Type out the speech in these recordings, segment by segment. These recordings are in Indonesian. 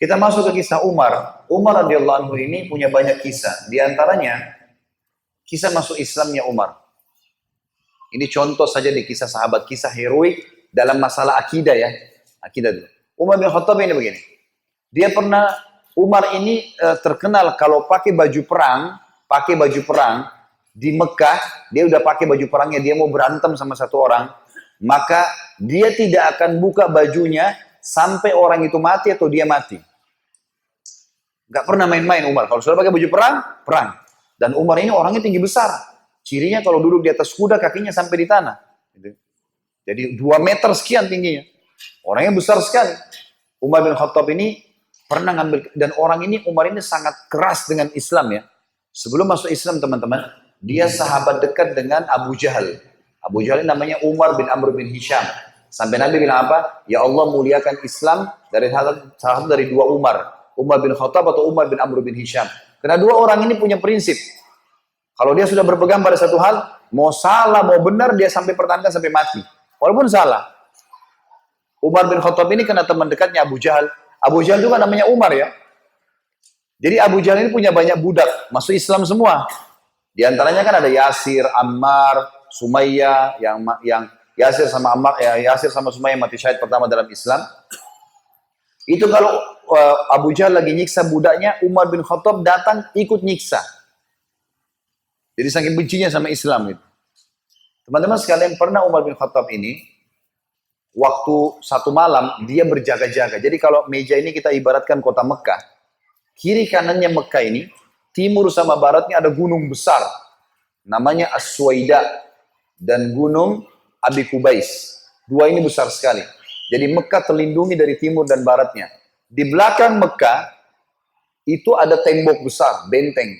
Kita masuk ke kisah Umar. Umar radhiyallahu anhu ini punya banyak kisah. Di antaranya kisah masuk Islamnya Umar. Ini contoh saja di kisah sahabat, kisah heroik dalam masalah akidah ya. Akidah dulu. Umar bin Khattab ini begini. Dia pernah Umar ini uh, terkenal kalau pakai baju perang, pakai baju perang di Mekah, dia udah pakai baju perangnya, dia mau berantem sama satu orang, maka dia tidak akan buka bajunya sampai orang itu mati atau dia mati. Gak pernah main-main Umar. Kalau sudah pakai baju perang, perang. Dan Umar ini orangnya tinggi besar. Cirinya kalau duduk di atas kuda kakinya sampai di tanah. Gitu. Jadi dua meter sekian tingginya. Orangnya besar sekali. Umar bin Khattab ini pernah ngambil dan orang ini Umar ini sangat keras dengan Islam ya. Sebelum masuk Islam teman-teman, dia sahabat dekat dengan Abu Jahal. Abu Jahal namanya Umar bin Amr bin Hisham. Sampai Nabi bilang apa? Ya Allah muliakan Islam dari salah satu dari dua Umar. Umar bin Khattab atau Umar bin Amr bin Hisham. Karena dua orang ini punya prinsip. Kalau dia sudah berpegang pada satu hal, mau salah, mau benar, dia sampai pertahankan sampai mati. Walaupun salah. Umar bin Khattab ini kena teman dekatnya Abu Jahal. Abu Jahal juga namanya Umar ya. Jadi Abu Jahal ini punya banyak budak, masuk Islam semua. Di antaranya kan ada Yasir, Ammar, Sumayyah, yang yang Yasir sama Ammar, ya Yasir sama Sumayyah mati syahid pertama dalam Islam. Itu kalau uh, Abu Jahal lagi nyiksa budaknya, Umar bin Khattab datang ikut nyiksa. Jadi saking bencinya sama Islam itu. Teman-teman sekalian pernah Umar bin Khattab ini waktu satu malam dia berjaga-jaga. Jadi kalau meja ini kita ibaratkan kota Mekah, kiri kanannya Mekah ini, timur sama baratnya ada gunung besar, namanya Aswaida dan gunung Abi Kubais. Dua ini besar sekali. Jadi Mekah terlindungi dari timur dan baratnya. Di belakang Mekah itu ada tembok besar, benteng.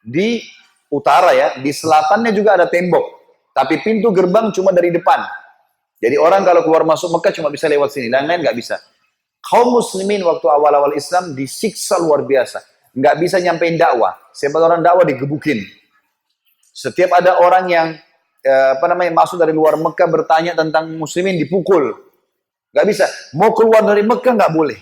Di utara ya, di selatannya juga ada tembok. Tapi pintu gerbang cuma dari depan. Jadi orang kalau keluar masuk Mekah cuma bisa lewat sini, dan lain nggak bisa. Kaum muslimin waktu awal-awal Islam disiksa luar biasa. Nggak bisa nyampein dakwah. Siapa orang dakwah digebukin. Setiap ada orang yang eh, apa namanya masuk dari luar Mekah bertanya tentang muslimin dipukul. Gak bisa. Mau keluar dari Mekah nggak boleh.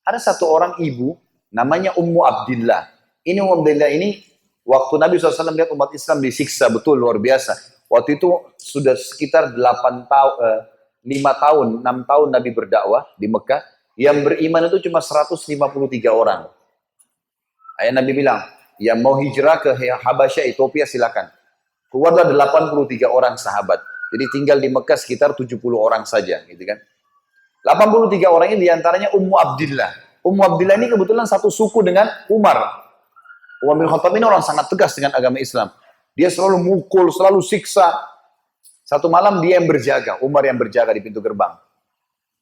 Ada satu orang ibu namanya Ummu Abdillah. Ini Ummu Abdillah ini waktu Nabi SAW lihat umat Islam disiksa betul luar biasa. Waktu itu sudah sekitar 8 tahun, eh, 5 tahun, 6 tahun Nabi berdakwah di Mekah. Yang beriman itu cuma 153 orang. Ayah Nabi bilang, yang mau hijrah ke Habasyah, Ethiopia silakan. Keluarlah 83 orang sahabat. Jadi tinggal di Mekah sekitar 70 orang saja, gitu kan. 83 orang ini di antaranya Ummu Abdillah. Ummu Abdillah ini kebetulan satu suku dengan Umar. Umar bin Khattab ini orang sangat tegas dengan agama Islam. Dia selalu mukul, selalu siksa. Satu malam dia yang berjaga, Umar yang berjaga di pintu gerbang.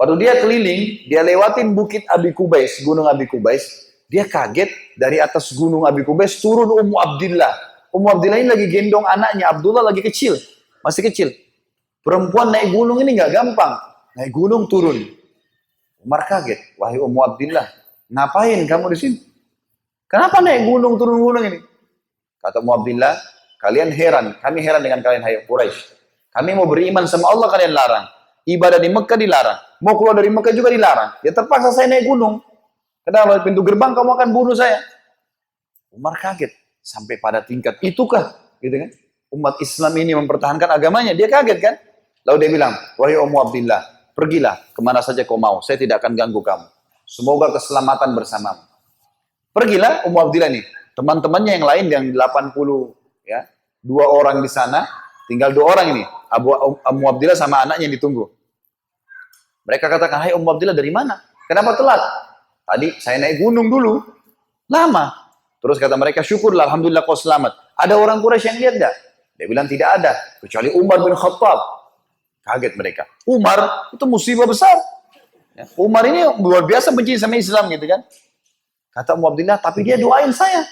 Waktu dia keliling, dia lewatin bukit Abi Kubais, gunung Abi Kubais. Dia kaget dari atas gunung Abi Kubais turun Ummu Abdillah. Ummu Abdillah ini lagi gendong anaknya, Abdullah lagi kecil, masih kecil. Perempuan naik gunung ini nggak gampang. Naik gunung turun. Umar kaget. Wahai Ummu Abdillah, ngapain kamu di sini? Kenapa naik gunung turun gunung ini? Kata Ummu Abdillah, kalian heran. Kami heran dengan kalian hai Quraisy. Kami mau beriman sama Allah kalian larang. Ibadah di Mekah dilarang. Mau keluar dari Mekah juga dilarang. Ya terpaksa saya naik gunung. Kalau pintu gerbang kamu akan bunuh saya. Umar kaget sampai pada tingkat itukah gitu kan? Umat Islam ini mempertahankan agamanya. Dia kaget kan? Lalu dia bilang, wahai Ummu Abdillah, pergilah ke mana saja kau mau, saya tidak akan ganggu kamu. Semoga keselamatan bersamamu. Pergilah Ummu Abdillah nih, teman-temannya yang lain yang 80 ya, dua orang di sana, tinggal dua orang ini, Abu Ummu Abdillah sama anaknya yang ditunggu. Mereka katakan, hai Ummu Abdillah dari mana? Kenapa telat? Tadi saya naik gunung dulu, lama. Terus kata mereka, syukurlah, Alhamdulillah kau selamat. Ada orang Quraisy yang lihat enggak? Dia bilang tidak ada, kecuali Umar bin Khattab. Kaget mereka. Umar itu musibah besar. Ya, Umar ini luar biasa benci sama Islam gitu kan. Kata Umar Abdillah, tapi dia doain saya.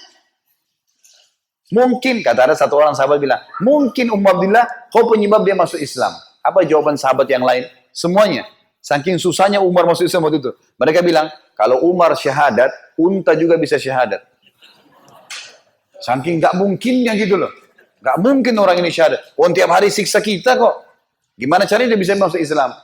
Mungkin, kata ada satu orang sahabat bilang, mungkin Umar Abdillah kau penyebab dia masuk Islam. Apa jawaban sahabat yang lain? Semuanya. Saking susahnya Umar masuk Islam waktu itu. Mereka bilang, kalau Umar syahadat, unta juga bisa syahadat. Saking gak mungkinnya gitu loh. Gak mungkin orang ini syahadat. Oh, tiap hari siksa kita kok. Gimana caranya dia bisa masuk Islam?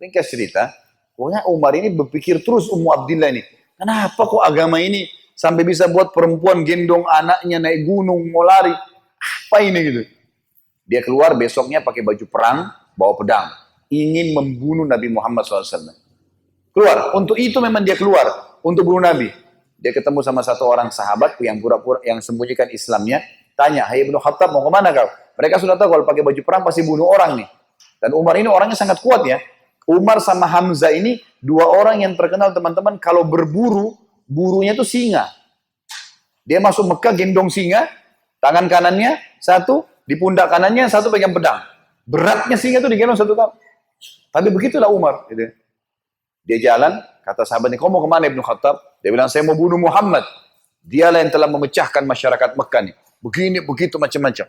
Ringkas cerita, Pokoknya Umar ini berpikir terus Ummu Abdillah ini. Kenapa kok agama ini sampai bisa buat perempuan gendong anaknya naik gunung mau lari? Apa ini gitu? Dia keluar besoknya pakai baju perang, bawa pedang. Ingin membunuh Nabi Muhammad SAW. Keluar. Untuk itu memang dia keluar. Untuk bunuh Nabi. Dia ketemu sama satu orang sahabat yang pura-pura yang sembunyikan Islamnya. Tanya, Hai Ibnu Khattab mau ke mana kau? Mereka sudah tahu kalau pakai baju perang pasti bunuh orang nih. Dan Umar ini orangnya sangat kuat ya. Umar sama Hamzah ini dua orang yang terkenal teman-teman kalau berburu, burunya itu singa. Dia masuk Mekah gendong singa, tangan kanannya satu, di pundak kanannya satu pegang pedang. Beratnya singa itu digendong satu kali. Tapi begitulah Umar. Gitu. Dia jalan, kata sahabatnya, kau mau ke mana Ibnu Khattab? Dia bilang, saya mau bunuh Muhammad. Dialah yang telah memecahkan masyarakat Mekah nih. Begini, begitu, macam-macam.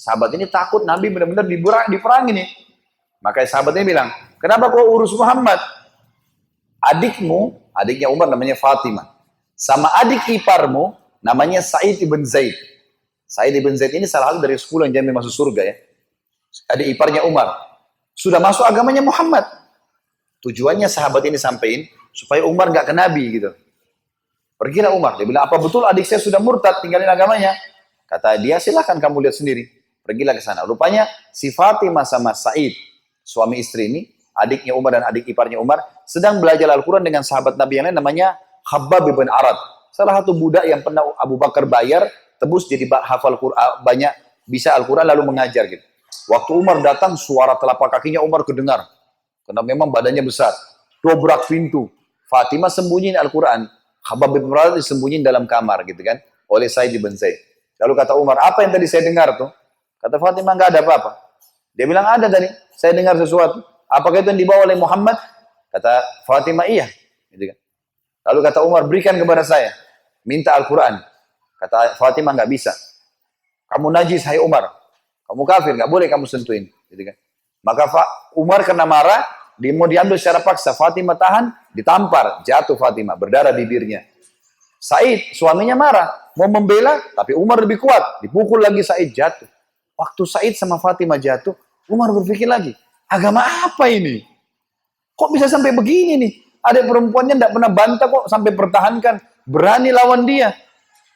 Sahabat ini takut Nabi benar-benar diperangi nih. Maka sahabatnya bilang, kenapa kau urus Muhammad? Adikmu, adiknya Umar namanya Fatimah. Sama adik iparmu, namanya Said ibn Zaid. Said ibn Zaid ini salah satu dari sepuluh yang jamin masuk surga ya. Adik iparnya Umar. Sudah masuk agamanya Muhammad. Tujuannya sahabat ini sampaikan supaya Umar nggak ke Nabi gitu. Pergilah Umar. Dia bilang, apa betul adik saya sudah murtad tinggalin agamanya? Kata dia, silahkan kamu lihat sendiri. Pergilah ke sana. Rupanya si Fatimah sama Said suami istri ini, adiknya Umar dan adik iparnya Umar, sedang belajar Al-Quran dengan sahabat Nabi yang lain namanya Khabbab bin Arad. Salah satu budak yang pernah Abu Bakar bayar, tebus jadi hafal Quran, banyak bisa Al-Quran lalu mengajar gitu. Waktu Umar datang, suara telapak kakinya Umar kedengar. Karena memang badannya besar. Dobrak pintu. Fatimah sembunyiin Al-Quran. Khabbab bin Arad disembunyiin dalam kamar gitu kan. Oleh Said bin Zaid. Lalu kata Umar, apa yang tadi saya dengar tuh? Kata Fatimah, nggak ada apa-apa. Dia bilang, ada tadi saya dengar sesuatu. Apakah itu yang dibawa oleh Muhammad? Kata Fatimah, iya. Gitu kan. Lalu kata Umar, berikan kepada saya. Minta Al-Quran. Kata Fatimah, nggak bisa. Kamu najis, hai Umar. Kamu kafir, nggak boleh kamu sentuhin. Gitu kan. Maka Umar kena marah, dia mau diambil secara paksa. Fatimah tahan, ditampar. Jatuh Fatimah, berdarah bibirnya. Said, suaminya marah. Mau membela, tapi Umar lebih kuat. Dipukul lagi Said, jatuh. Waktu Said sama Fatimah jatuh, Umar berpikir lagi, agama apa ini? Kok bisa sampai begini nih? Ada perempuannya tidak pernah bantah kok sampai pertahankan. Berani lawan dia.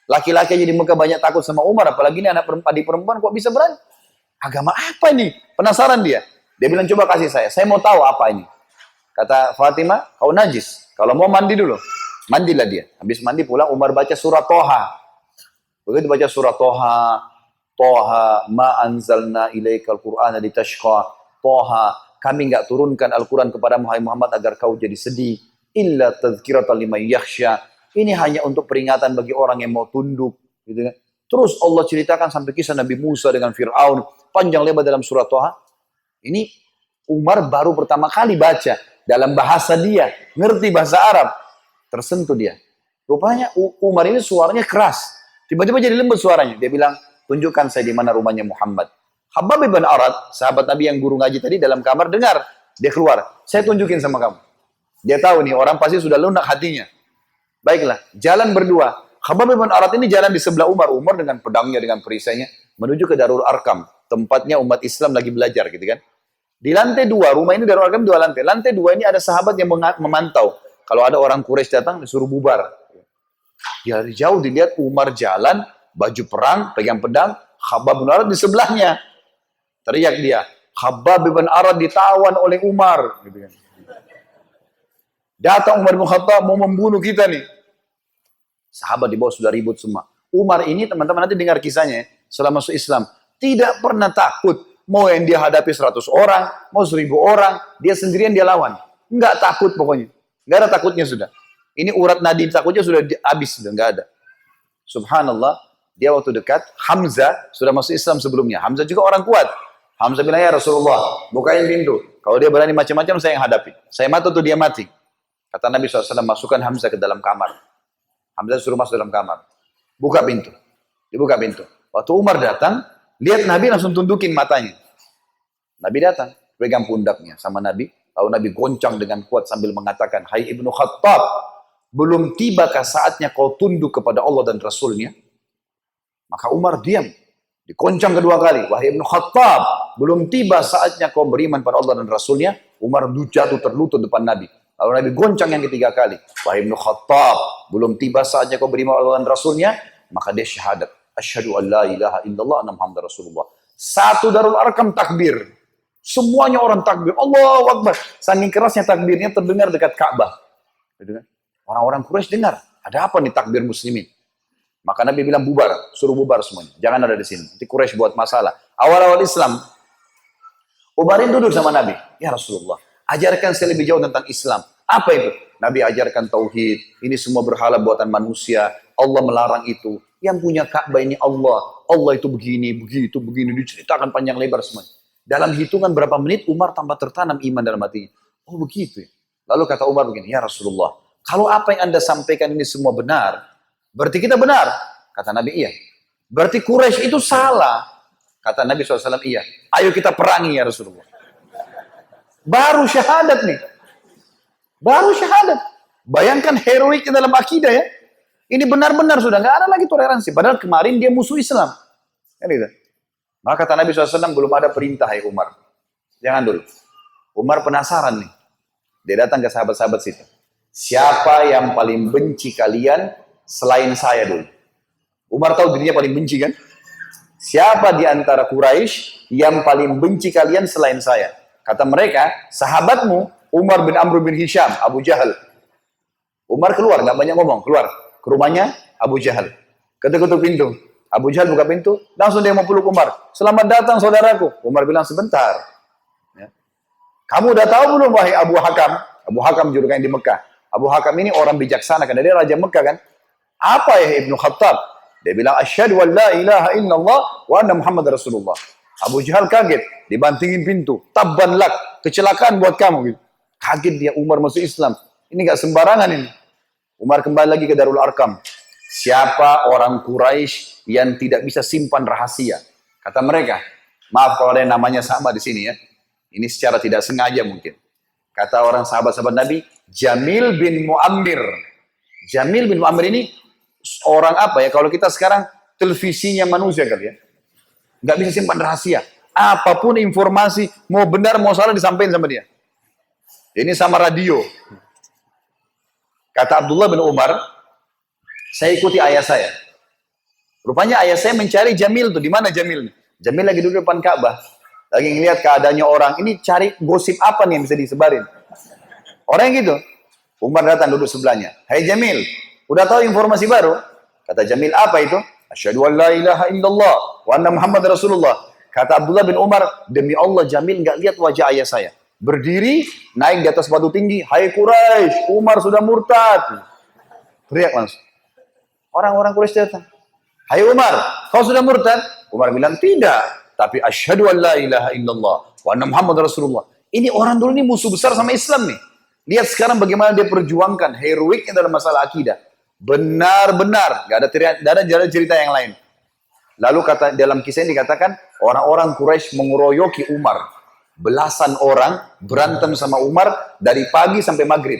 Laki-laki jadi muka banyak takut sama Umar. Apalagi ini anak perempuan, adik perempuan kok bisa berani? Agama apa ini? Penasaran dia. Dia bilang coba kasih saya. Saya mau tahu apa ini. Kata Fatimah, kau najis. Kalau mau mandi dulu. Mandilah dia. Habis mandi pulang Umar baca surat Toha. Begitu baca surat Toha, Toha ma anzalna ilaikal qur'ana litashqa. Toha, kami enggak turunkan Al-Quran kepada Muhammad agar kau jadi sedih. Illa tazkiratan liman yakhsha. Ini hanya untuk peringatan bagi orang yang mau tunduk. Gitu kan. Terus Allah ceritakan sampai kisah Nabi Musa dengan Fir'aun. Panjang lebar dalam surat Toha. Ini Umar baru pertama kali baca. Dalam bahasa dia. Ngerti bahasa Arab. Tersentuh dia. Rupanya Umar ini suaranya keras. Tiba-tiba jadi lembut suaranya. Dia bilang, tunjukkan saya di mana rumahnya Muhammad. Habab ibn Arad, sahabat Nabi yang guru ngaji tadi dalam kamar dengar, dia keluar. Saya tunjukin sama kamu. Dia tahu nih orang pasti sudah lunak hatinya. Baiklah, jalan berdua. Habab ibn Arad ini jalan di sebelah Umar. Umar dengan pedangnya, dengan perisainya, menuju ke Darul Arkam. Tempatnya umat Islam lagi belajar gitu kan. Di lantai dua, rumah ini Darul Arkam dua lantai. Lantai dua ini ada sahabat yang memantau. Kalau ada orang Quraisy datang, disuruh bubar. Dari jauh dilihat Umar jalan, baju perang, pegang pedang, Khabbab bin Arad di sebelahnya. Teriak dia, Khabbab bin Arad ditawan oleh Umar. Gitu kan. Datang Umar bin Khattab mau membunuh kita nih. Sahabat di bawah sudah ribut semua. Umar ini teman-teman nanti dengar kisahnya setelah masuk Islam. Tidak pernah takut. Mau yang dia hadapi 100 orang, mau 1000 orang, dia sendirian dia lawan. Enggak takut pokoknya. Enggak ada takutnya sudah. Ini urat nadi takutnya sudah habis, sudah enggak ada. Subhanallah, dia waktu dekat, Hamzah sudah masuk Islam sebelumnya. Hamzah juga orang kuat. Hamzah bilang, ya Rasulullah, bukain pintu. Kalau dia berani macam-macam, saya yang hadapi. Saya mati tuh dia mati. Kata Nabi SAW, masukkan Hamzah ke dalam kamar. Hamzah suruh masuk dalam kamar. Buka pintu. Dibuka pintu. Waktu Umar datang, lihat Nabi langsung tundukin matanya. Nabi datang, pegang pundaknya sama Nabi. Lalu Nabi goncang dengan kuat sambil mengatakan, Hai Ibnu Khattab, belum tibakah saatnya kau tunduk kepada Allah dan Rasulnya? Maka Umar diam. Dikoncang kedua kali. Wahai Ibn Khattab, belum tiba saatnya kau beriman pada Allah dan Rasulnya. Umar jatuh terlutut depan Nabi. Lalu Nabi goncang yang ketiga kali. Wahai Ibnu Khattab, belum tiba saatnya kau beriman Allah dan Rasulnya, maka dia syahadat. Asyhadu an la ilaha illallah anna Muhammad Rasulullah. Satu darul arkam takbir. Semuanya orang takbir. Allahu Akbar. Saking kerasnya takbirnya terdengar dekat Ka'bah. Orang-orang Quraisy dengar. Ada apa nih takbir muslimin? Maka Nabi bilang bubar, suruh bubar semuanya. Jangan ada di sini. Nanti Quraisy buat masalah. Awal-awal Islam, Ubarin duduk sama Nabi. Ya Rasulullah, ajarkan saya lebih jauh tentang Islam. Apa itu? Nabi ajarkan tauhid. Ini semua berhala buatan manusia. Allah melarang itu. Yang punya Ka'bah ini Allah. Allah itu begini, begitu, begini. Diceritakan panjang lebar semuanya. Dalam hitungan berapa menit Umar tambah tertanam iman dalam hatinya. Oh begitu ya. Lalu kata Umar begini, ya Rasulullah, kalau apa yang anda sampaikan ini semua benar, berarti kita benar. Kata Nabi, iya. Berarti Quraisy itu salah. Kata Nabi SAW, iya. Ayo kita perangi ya Rasulullah. Baru syahadat nih. Baru syahadat. Bayangkan heroik dalam akidah ya. Ini benar-benar sudah nggak ada lagi toleransi. Padahal kemarin dia musuh Islam. Kan gitu. Maka kata Nabi SAW belum ada perintah ya Umar. Jangan dulu. Umar penasaran nih. Dia datang ke sahabat-sahabat situ. Siapa yang paling benci kalian selain saya dulu? Umar tahu dirinya paling benci kan? Siapa di antara Quraisy yang paling benci kalian selain saya? Kata mereka, sahabatmu Umar bin Amr bin Hisham, Abu Jahal. Umar keluar, nggak banyak ngomong, keluar ke rumahnya Abu Jahal. Ketuk-ketuk pintu. Abu Jahal buka pintu, langsung dia mau peluk Umar. Selamat datang saudaraku. Umar bilang sebentar. Ya. Kamu udah tahu belum wahai Abu Hakam? Abu Hakam julukan di Mekah. Abu Hakam ini orang bijaksana karena dia raja Mekah kan. Apa ya Ibnu Khattab? Dia bilang asyhadu an la ilaha illallah wa anna Muhammad Rasulullah. Abu Jahal kaget, dibantingin pintu. Tabban lak, kecelakaan buat kamu gitu. Kaget dia Umar masuk Islam. Ini gak sembarangan ini. Umar kembali lagi ke Darul Arkam. Siapa orang Quraisy yang tidak bisa simpan rahasia? Kata mereka, maaf kalau ada yang namanya sama di sini ya. Ini secara tidak sengaja mungkin. Kata orang sahabat-sahabat Nabi, Jamil bin Muammir. Jamil bin Muammir ini orang apa ya? Kalau kita sekarang televisinya manusia kali ya. Nggak bisa simpan rahasia. Apa pun informasi, mau benar mau salah disampaikan sama dia. Ini sama radio. Kata Abdullah bin Umar, saya ikuti ayah saya. Rupanya ayah saya mencari Jamil tuh. Di mana Jamil? Jamil lagi duduk depan Ka'bah. Lagi ngeliat keadaannya orang. Ini cari gosip apa nih yang bisa disebarin. Orang yang gitu. Umar datang duduk sebelahnya. Hai hey Jamil, udah tahu informasi baru? Kata Jamil, apa itu? Asyhadu an la ilaha illallah wa anna Muhammad Rasulullah. Kata Abdullah bin Umar, demi Allah Jamil nggak lihat wajah ayah saya. Berdiri, naik di atas batu tinggi. Hai Quraisy, Umar sudah murtad. Teriak langsung. Orang-orang Quraisy datang. Hai Umar, kau sudah murtad? Umar bilang, tidak. Tapi asyhadu an la ilaha illallah wa anna Muhammad Rasulullah. Ini orang dulu ini musuh besar sama Islam nih. Lihat sekarang bagaimana dia perjuangkan heroiknya dalam masalah akidah. Benar-benar, gak ada, gak ada jalan cerita yang lain. Lalu kata dalam kisah ini dikatakan orang-orang Quraisy menguroyoki Umar. Belasan orang berantem sama Umar dari pagi sampai maghrib.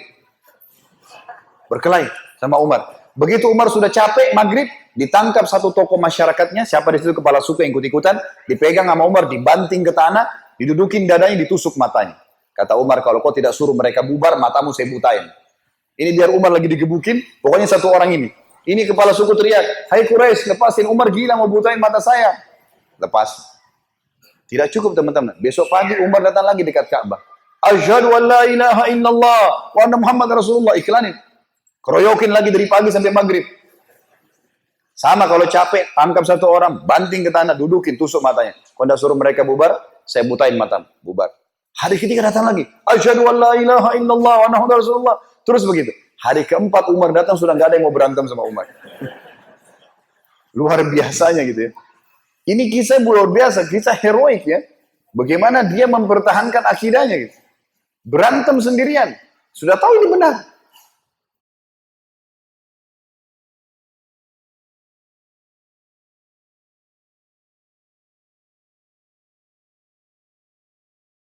Berkelahi sama Umar. Begitu Umar sudah capek maghrib, ditangkap satu tokoh masyarakatnya, siapa di situ kepala suku yang ikut-ikutan, dipegang sama Umar, dibanting ke tanah, didudukin dadanya, ditusuk matanya. Kata Umar, kalau kau tidak suruh mereka bubar, matamu saya butain. Ini biar Umar lagi digebukin, pokoknya satu orang ini. Ini kepala suku teriak, Hai Quraisy, lepasin Umar gila mau butain mata saya. Lepas. Tidak cukup teman-teman. Besok pagi Umar datang lagi dekat Ka'bah. Asyhadu an la ilaha illallah wa anna Muhammad Rasulullah. Iklanin. Keroyokin lagi dari pagi sampai maghrib. Sama kalau capek, tangkap satu orang, banting ke tanah, dudukin, tusuk matanya. Kalau anda suruh mereka bubar, saya butain mata, bubar. Hari ketiga datang lagi. Asyhadu an la ilaha illallah wa anna Rasulullah. Terus begitu. Hari keempat Umar datang sudah nggak ada yang mau berantem sama Umar. Luar biasanya gitu ya. Ini kisah luar biasa, kisah heroik ya. Bagaimana dia mempertahankan akidahnya gitu. Berantem sendirian. Sudah tahu ini benar.